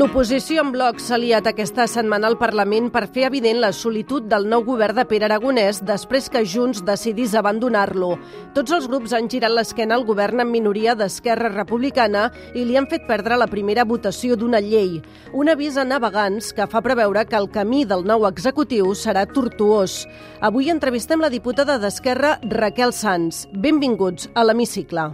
L'oposició en bloc s'ha liat aquesta setmana al Parlament per fer evident la solitud del nou govern de Pere Aragonès després que Junts decidís abandonar-lo. Tots els grups han girat l'esquena al govern en minoria d'Esquerra Republicana i li han fet perdre la primera votació d'una llei. Un avís a navegants que fa preveure que el camí del nou executiu serà tortuós. Avui entrevistem la diputada d'Esquerra Raquel Sanz. Benvinguts a l'Hemicicle.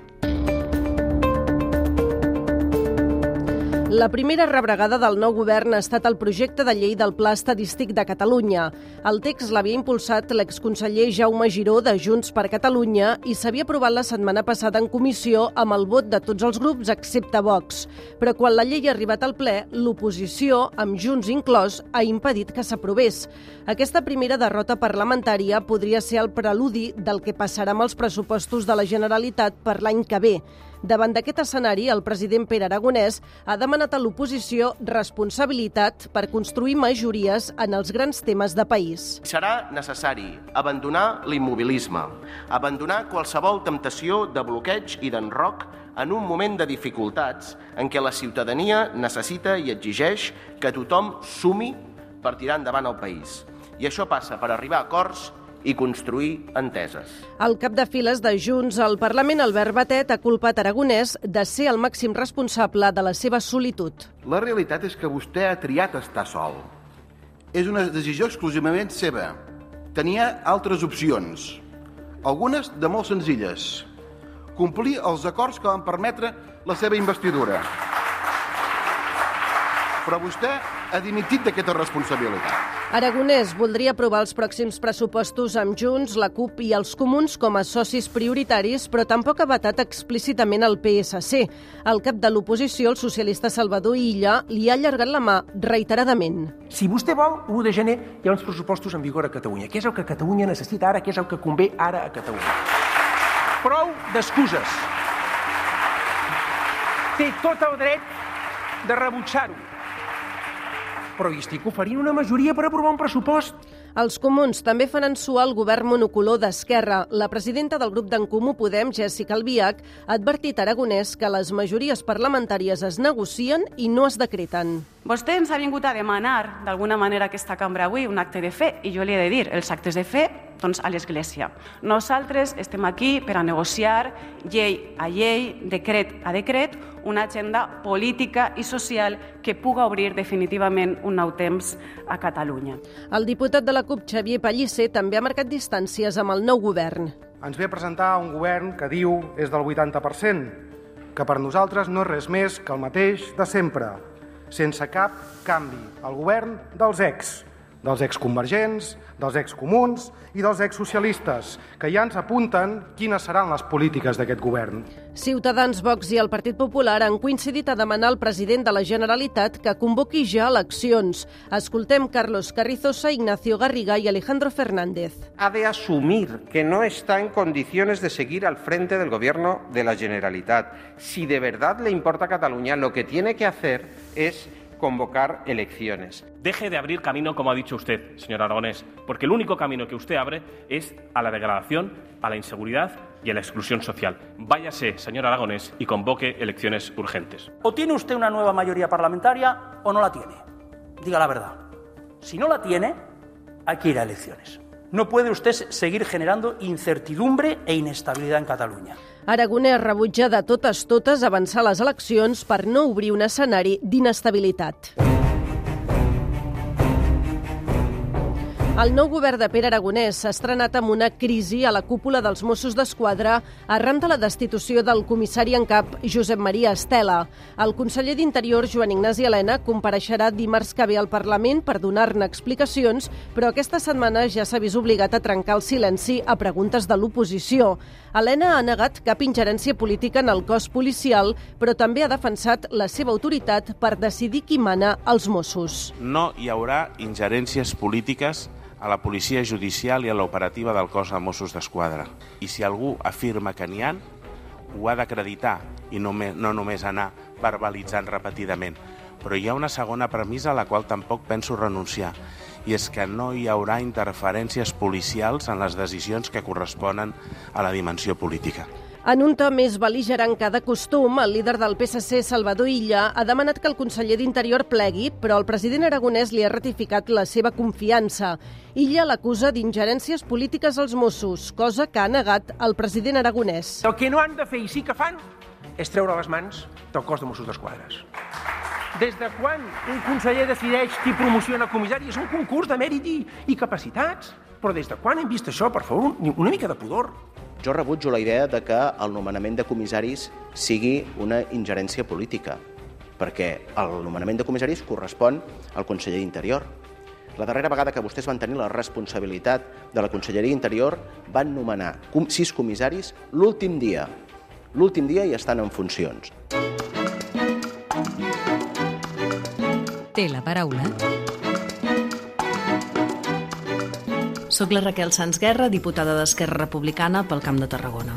La primera rebregada del nou govern ha estat el projecte de llei del Pla Estadístic de Catalunya. El text l'havia impulsat l'exconseller Jaume Giró de Junts per Catalunya i s'havia aprovat la setmana passada en comissió amb el vot de tots els grups excepte Vox. Però quan la llei ha arribat al ple, l'oposició, amb Junts inclòs, ha impedit que s'aprovés. Aquesta primera derrota parlamentària podria ser el preludi del que passarà amb els pressupostos de la Generalitat per l'any que ve. Davant d'aquest escenari, el president Pere Aragonès ha demanat a l'oposició responsabilitat per construir majories en els grans temes de país. Serà necessari abandonar l'immobilisme, abandonar qualsevol temptació de bloqueig i d'enroc en un moment de dificultats en què la ciutadania necessita i exigeix que tothom sumi per tirar endavant el país. I això passa per arribar a acords i construir enteses. El cap de files de Junts al Parlament, Albert Batet, ha culpat Aragonès de ser el màxim responsable de la seva solitud. La realitat és que vostè ha triat estar sol. És una decisió exclusivament seva. Tenia altres opcions, algunes de molt senzilles. Complir els acords que van permetre la seva investidura. Però vostè ha dimitit d'aquesta responsabilitat. Aragonès voldria aprovar els pròxims pressupostos amb Junts, la CUP i els Comuns com a socis prioritaris, però tampoc ha vetat explícitament el PSC. El cap de l'oposició, el socialista Salvador Illa, li ha allargat la mà reiteradament. Si vostè vol, 1 de gener hi ha uns pressupostos en vigor a Catalunya, que és el que Catalunya necessita ara, que és el que convé ara a Catalunya. Prou d'excuses. Té tot el dret de rebutjar-ho però hi estic oferint una majoria per aprovar un pressupost. Els comuns també fan ensuar el govern monocolor d'Esquerra. La presidenta del grup d'en Comú Podem, Jessica Albiach, ha advertit a Aragonès que les majories parlamentàries es negocien i no es decreten. Vostè ens ha vingut a demanar, d'alguna manera, aquesta cambra avui, un acte de fe, i jo li he de dir, els actes de fe, doncs a l'Església. Nosaltres estem aquí per a negociar llei a llei, decret a decret, una agenda política i social que puga obrir definitivament un nou temps a Catalunya. El diputat de la CUP, Xavier Pellicer, també ha marcat distàncies amb el nou govern. Ens ve a presentar un govern que diu és del 80%, que per nosaltres no és res més que el mateix de sempre, sense cap canvi. El govern dels ex, dels exconvergents, dels excomuns i dels exsocialistes, que ja ens apunten quines seran les polítiques d'aquest govern. Ciutadans, Vox i el Partit Popular han coincidit a demanar al president de la Generalitat que convoqui ja eleccions. Escoltem Carlos Carrizosa, Ignacio Garriga y Alejandro Fernández. Ha de asumir que no está en condiciones de seguir al frente del gobierno de la Generalitat. Si de verdad le importa a Cataluña, lo que tiene que hacer es convocar elecciones. Deje de abrir camino, como ha dicho usted, señor Aragonés, porque el único camino que usted abre es a la degradación, a la inseguridad y a la exclusión social. Váyase, señor Aragonés, y convoque elecciones urgentes. O tiene usted una nueva mayoría parlamentaria o no la tiene. Diga la verdad. Si no la tiene, hay que ir a elecciones. No puede usted seguir generando incertidumbre e inestabilidad en Cataluña. Aragonès rebutja de totes totes avançar les eleccions per no obrir un escenari d'inestabilitat. El nou govern de Pere Aragonès s'ha estrenat amb una crisi a la cúpula dels Mossos d'Esquadra arran de la destitució del comissari en cap Josep Maria Estela. El conseller d'Interior, Joan Ignasi Helena, compareixerà dimarts que ve al Parlament per donar-ne explicacions, però aquesta setmana ja s'ha vist obligat a trencar el silenci a preguntes de l'oposició. Helena ha negat cap ingerència política en el cos policial, però també ha defensat la seva autoritat per decidir qui mana als Mossos. No hi haurà ingerències polítiques a la policia judicial i a l'operativa del cos de Mossos d'Esquadra. I si algú afirma que n'hi han, ho ha d'acreditar i no, no només anar verbalitzant repetidament. Però hi ha una segona premissa a la qual tampoc penso renunciar, i és que no hi haurà interferències policials en les decisions que corresponen a la dimensió política. En un to més beligerant que de costum, el líder del PSC, Salvador Illa, ha demanat que el conseller d'Interior plegui, però el president aragonès li ha ratificat la seva confiança. Illa l'acusa d'ingerències polítiques als Mossos, cosa que ha negat el president aragonès. El que no han de fer i sí que fan és treure les mans del cos de Mossos d'Esquadres. Des de quan un conseller decideix qui promociona comissari? És un concurs de mèrit i, i capacitats. Però des de quan hem vist això? Per favor, una mica de pudor. Jo rebutjo la idea de que el nomenament de comissaris sigui una ingerència política, perquè el nomenament de comissaris correspon al conseller d'Interior. La darrera vegada que vostès van tenir la responsabilitat de la Conselleria d'Interior van nomenar sis comissaris l'últim dia. L'últim dia i estan en funcions. Té la paraula. Soc la Raquel Sans Guerra, diputada d'Esquerra Republicana pel Camp de Tarragona.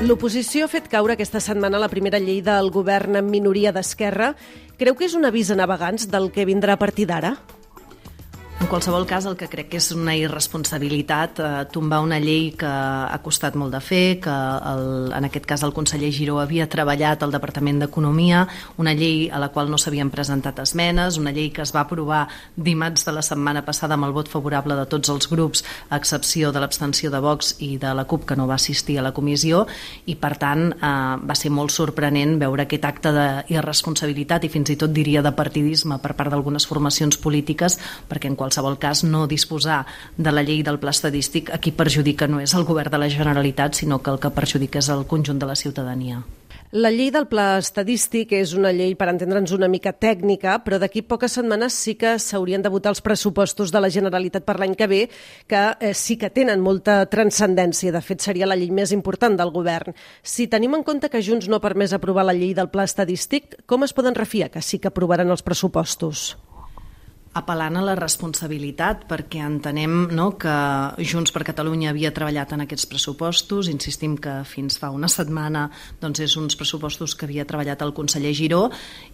L'oposició ha fet caure aquesta setmana la primera llei del govern en minoria d'Esquerra. Creu que és un avís a navegants del que vindrà a partir d'ara? Qualsevol cas, el que crec que és una irresponsabilitat eh, tombar una llei que ha costat molt de fer, que el, en aquest cas el conseller Giró havia treballat al Departament d'Economia, una llei a la qual no s'havien presentat esmenes, una llei que es va aprovar dimarts de la setmana passada amb el vot favorable de tots els grups, a excepció de l'abstenció de Vox i de la CUP, que no va assistir a la comissió, i per tant eh, va ser molt sorprenent veure aquest acte d'irresponsabilitat i fins i tot diria de partidisme per part d'algunes formacions polítiques, perquè en qualsevol qualsevol cas no disposar de la llei del pla estadístic a qui perjudica no és el govern de la Generalitat, sinó que el que perjudica és el conjunt de la ciutadania. La llei del pla estadístic és una llei, per entendre'ns, una mica tècnica, però d'aquí poques setmanes sí que s'haurien de votar els pressupostos de la Generalitat per l'any que ve, que eh, sí que tenen molta transcendència. De fet, seria la llei més important del govern. Si tenim en compte que Junts no ha permès aprovar la llei del pla estadístic, com es poden refiar que sí que aprovaran els pressupostos? Apel·lant a la responsabilitat perquè entenem no, que Junts per Catalunya havia treballat en aquests pressupostos, insistim que fins fa una setmana doncs és uns pressupostos que havia treballat el conseller Giró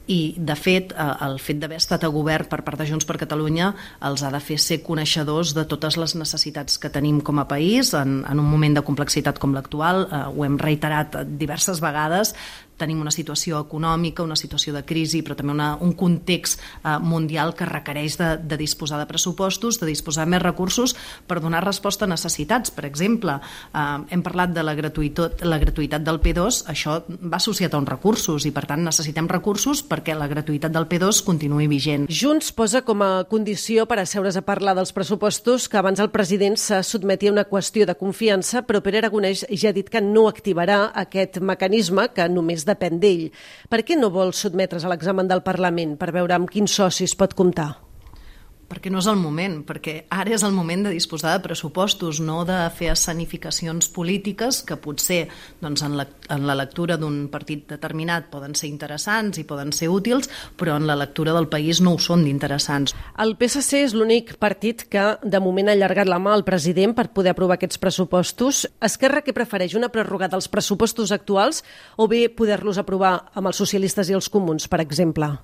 i de fet eh, el fet d'haver estat a govern per part de Junts per Catalunya els ha de fer ser coneixedors de totes les necessitats que tenim com a país. En, en un moment de complexitat com l'actual, eh, ho hem reiterat diverses vegades, tenim una situació econòmica, una situació de crisi, però també una, un context eh, mundial que requereix de, de disposar de pressupostos, de disposar més recursos per donar resposta a necessitats. Per exemple, eh, hem parlat de la gratuïtat, la gratuïtat del P2, això va associat a uns recursos i, per tant, necessitem recursos perquè la gratuïtat del P2 continuï vigent. Junts posa com a condició per asseure's a parlar dels pressupostos que abans el president se sotmeti a una qüestió de confiança, però Pere Aragonès ja ha dit que no activarà aquest mecanisme que depèn d'ell. Per què no vol sotmetre's a l'examen del Parlament per veure amb quins socis pot comptar? Perquè no és el moment, perquè ara és el moment de disposar de pressupostos, no de fer escenificacions polítiques que potser doncs, en, la, en la lectura d'un partit determinat poden ser interessants i poden ser útils, però en la lectura del país no ho són d'interessants. El PSC és l'únic partit que de moment ha allargat la mà al president per poder aprovar aquests pressupostos. Esquerra que prefereix una pròrroga dels pressupostos actuals o bé poder-los aprovar amb els socialistes i els comuns, per exemple?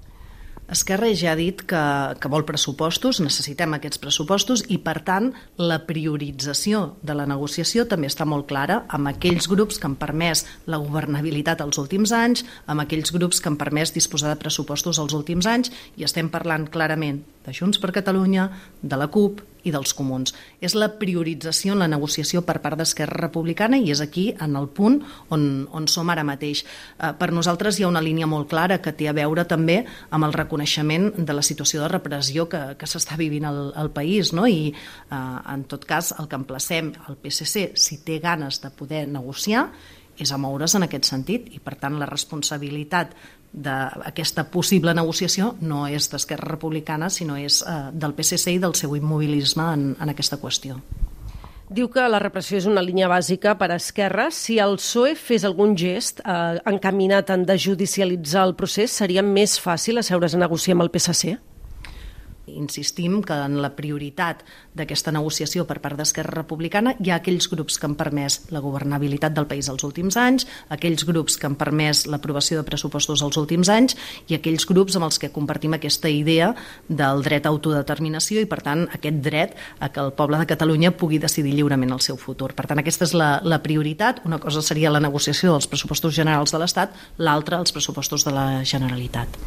Esquerra ja ha dit que, que vol pressupostos, necessitem aquests pressupostos i, per tant, la priorització de la negociació també està molt clara amb aquells grups que han permès la governabilitat els últims anys, amb aquells grups que han permès disposar de pressupostos els últims anys i estem parlant clarament de Junts per Catalunya, de la CUP i dels comuns. És la priorització en la negociació per part d'Esquerra Republicana i és aquí, en el punt on, on som ara mateix. Eh, per nosaltres hi ha una línia molt clara que té a veure també amb el reconeixement de la situació de repressió que, que s'està vivint al, al país no? i eh, en tot cas el que emplacem al PSC, si té ganes de poder negociar, és a moure's en aquest sentit i per tant la responsabilitat d'aquesta possible negociació no és d'Esquerra Republicana, sinó és eh, del PSC i del seu immobilisme en, en aquesta qüestió. Diu que la repressió és una línia bàsica per a Esquerra. Si el PSOE fes algun gest eh, encaminat en desjudicialitzar el procés, seria més fàcil asseure's a negociar amb el PSC? Insistim que en la prioritat d'aquesta negociació per part d'Esquerra Republicana hi ha aquells grups que han permès la governabilitat del país els últims anys, aquells grups que han permès l'aprovació de pressupostos els últims anys i aquells grups amb els que compartim aquesta idea del dret a autodeterminació i, per tant, aquest dret a que el poble de Catalunya pugui decidir lliurement el seu futur. Per tant, aquesta és la, la prioritat. Una cosa seria la negociació dels pressupostos generals de l'Estat, l'altra els pressupostos de la Generalitat.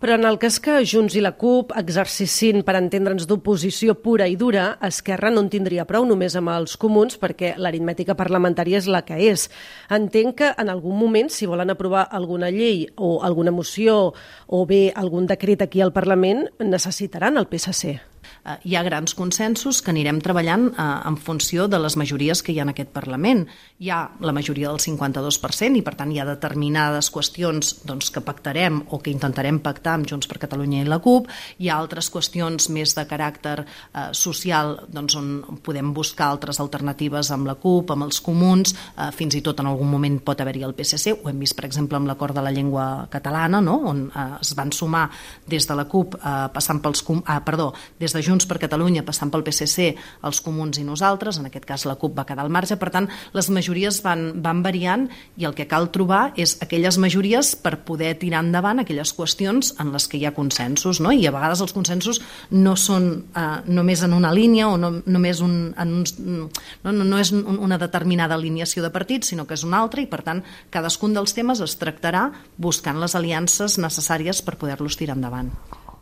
Però en el cas que Junts i la CUP exercissin, per entendre'ns, d'oposició pura i dura, Esquerra no en tindria prou només amb els comuns perquè l'aritmètica parlamentària és la que és. Entenc que en algun moment, si volen aprovar alguna llei o alguna moció o bé algun decret aquí al Parlament, necessitaran el PSC eh, hi ha grans consensos que anirem treballant eh, en funció de les majories que hi ha en aquest Parlament. Hi ha la majoria del 52% i, per tant, hi ha determinades qüestions doncs, que pactarem o que intentarem pactar amb Junts per Catalunya i la CUP. Hi ha altres qüestions més de caràcter eh, social doncs, on podem buscar altres alternatives amb la CUP, amb els comuns, eh, fins i tot en algun moment pot haver-hi el PSC. Ho hem vist, per exemple, amb l'acord de la llengua catalana, no? on eh, es van sumar des de la CUP, eh, passant pels... Eh, perdó, des de Junts per Catalunya, passant pel PSC, els comuns i nosaltres, en aquest cas la CUP va quedar al marge, per tant, les majories van, van variant i el que cal trobar és aquelles majories per poder tirar endavant aquelles qüestions en les que hi ha consensos, no? i a vegades els consensos no són eh, només en una línia o no, només un, en uns, no, no, no és una determinada alineació de partits, sinó que és una altra i, per tant, cadascun dels temes es tractarà buscant les aliances necessàries per poder-los tirar endavant.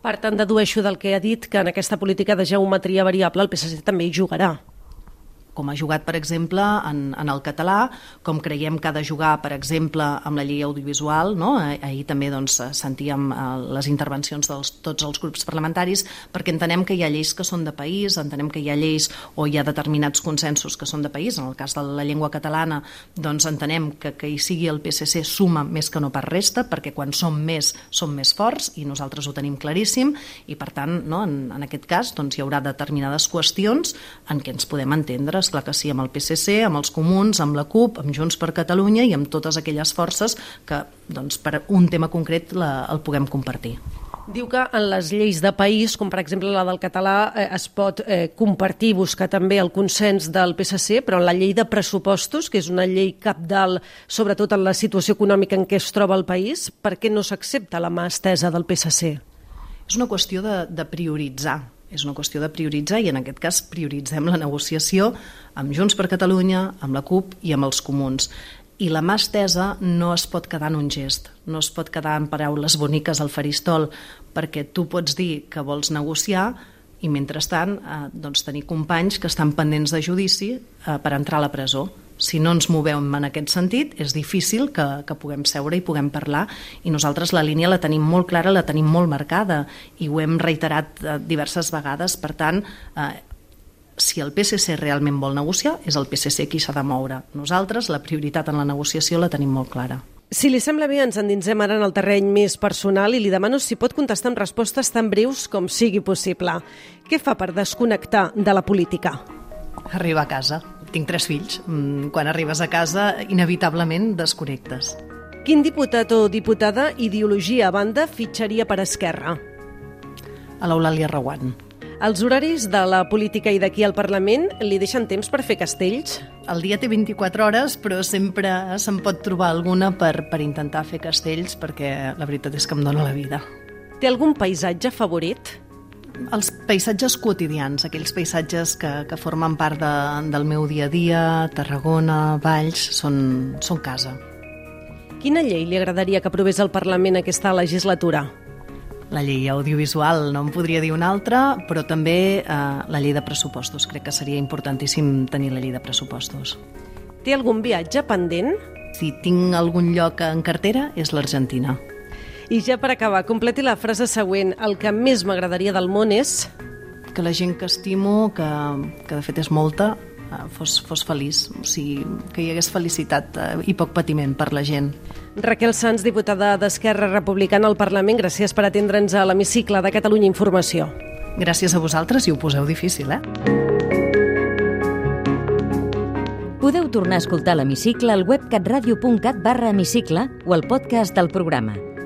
Per tant, dedueixo del que ha dit que en aquesta política de geometria variable el PSC també hi jugarà com ha jugat, per exemple, en, en el català, com creiem que ha de jugar, per exemple, amb la llei audiovisual. No? Ahir també doncs, sentíem eh, les intervencions de tots els grups parlamentaris, perquè entenem que hi ha lleis que són de país, entenem que hi ha lleis o hi ha determinats consensos que són de país. En el cas de la llengua catalana, doncs entenem que que hi sigui el PSC suma més que no per resta, perquè quan som més, som més forts, i nosaltres ho tenim claríssim, i per tant, no, en, en aquest cas, doncs, hi haurà determinades qüestions en què ens podem entendre clar que sí, amb el PSC, amb els comuns, amb la CUP, amb Junts per Catalunya i amb totes aquelles forces que doncs, per un tema concret la, el puguem compartir. Diu que en les lleis de país, com per exemple la del català, eh, es pot eh, compartir, buscar també el consens del PSC, però en la llei de pressupostos, que és una llei capdalt, sobretot en la situació econòmica en què es troba el país, per què no s'accepta la mà estesa del PSC? És una qüestió de, de prioritzar és una qüestió de prioritzar i en aquest cas prioritzem la negociació amb Junts per Catalunya, amb la CUP i amb els comuns. I la mà estesa no es pot quedar en un gest, no es pot quedar en paraules boniques al faristol, perquè tu pots dir que vols negociar i mentrestant eh, doncs, tenir companys que estan pendents de judici eh, per entrar a la presó si no ens movem en aquest sentit, és difícil que, que puguem seure i puguem parlar i nosaltres la línia la tenim molt clara, la tenim molt marcada i ho hem reiterat eh, diverses vegades, per tant, eh, si el PSC realment vol negociar, és el PSC qui s'ha de moure. Nosaltres la prioritat en la negociació la tenim molt clara. Si li sembla bé, ens endinsem ara en el terreny més personal i li demano si pot contestar amb respostes tan breus com sigui possible. Què fa per desconnectar de la política? Arribar a casa tinc tres fills. Mm, quan arribes a casa, inevitablement desconnectes. Quin diputat o diputada, ideologia a banda, fitxaria per Esquerra? A l'Eulàlia Reguant. Els horaris de la política i d'aquí al Parlament li deixen temps per fer castells? El dia té 24 hores, però sempre se'n pot trobar alguna per, per intentar fer castells, perquè la veritat és que em dóna la vida. Té algun paisatge favorit? Els paisatges quotidians, aquells paisatges que, que formen part de, del meu dia a dia, Tarragona, Valls, són, són casa. Quina llei li agradaria que aprovés el Parlament aquesta legislatura? La llei audiovisual, no em podria dir una altra, però també eh, la llei de pressupostos. Crec que seria importantíssim tenir la llei de pressupostos. Té algun viatge pendent? Si tinc algun lloc en cartera, és l'Argentina. I ja per acabar, completi la frase següent. El que més m'agradaria del món és... Que la gent que estimo, que, que de fet és molta, eh, fos, fos feliç, o sigui, que hi hagués felicitat eh, i poc patiment per la gent. Raquel Sanz, diputada d'Esquerra Republicana al Parlament, gràcies per atendre'ns a l'hemicicle de Catalunya Informació. Gràcies a vosaltres i ho poseu difícil, eh? Podeu tornar a escoltar l'hemicicle al web catradio.cat barra hemicicle o al podcast del programa.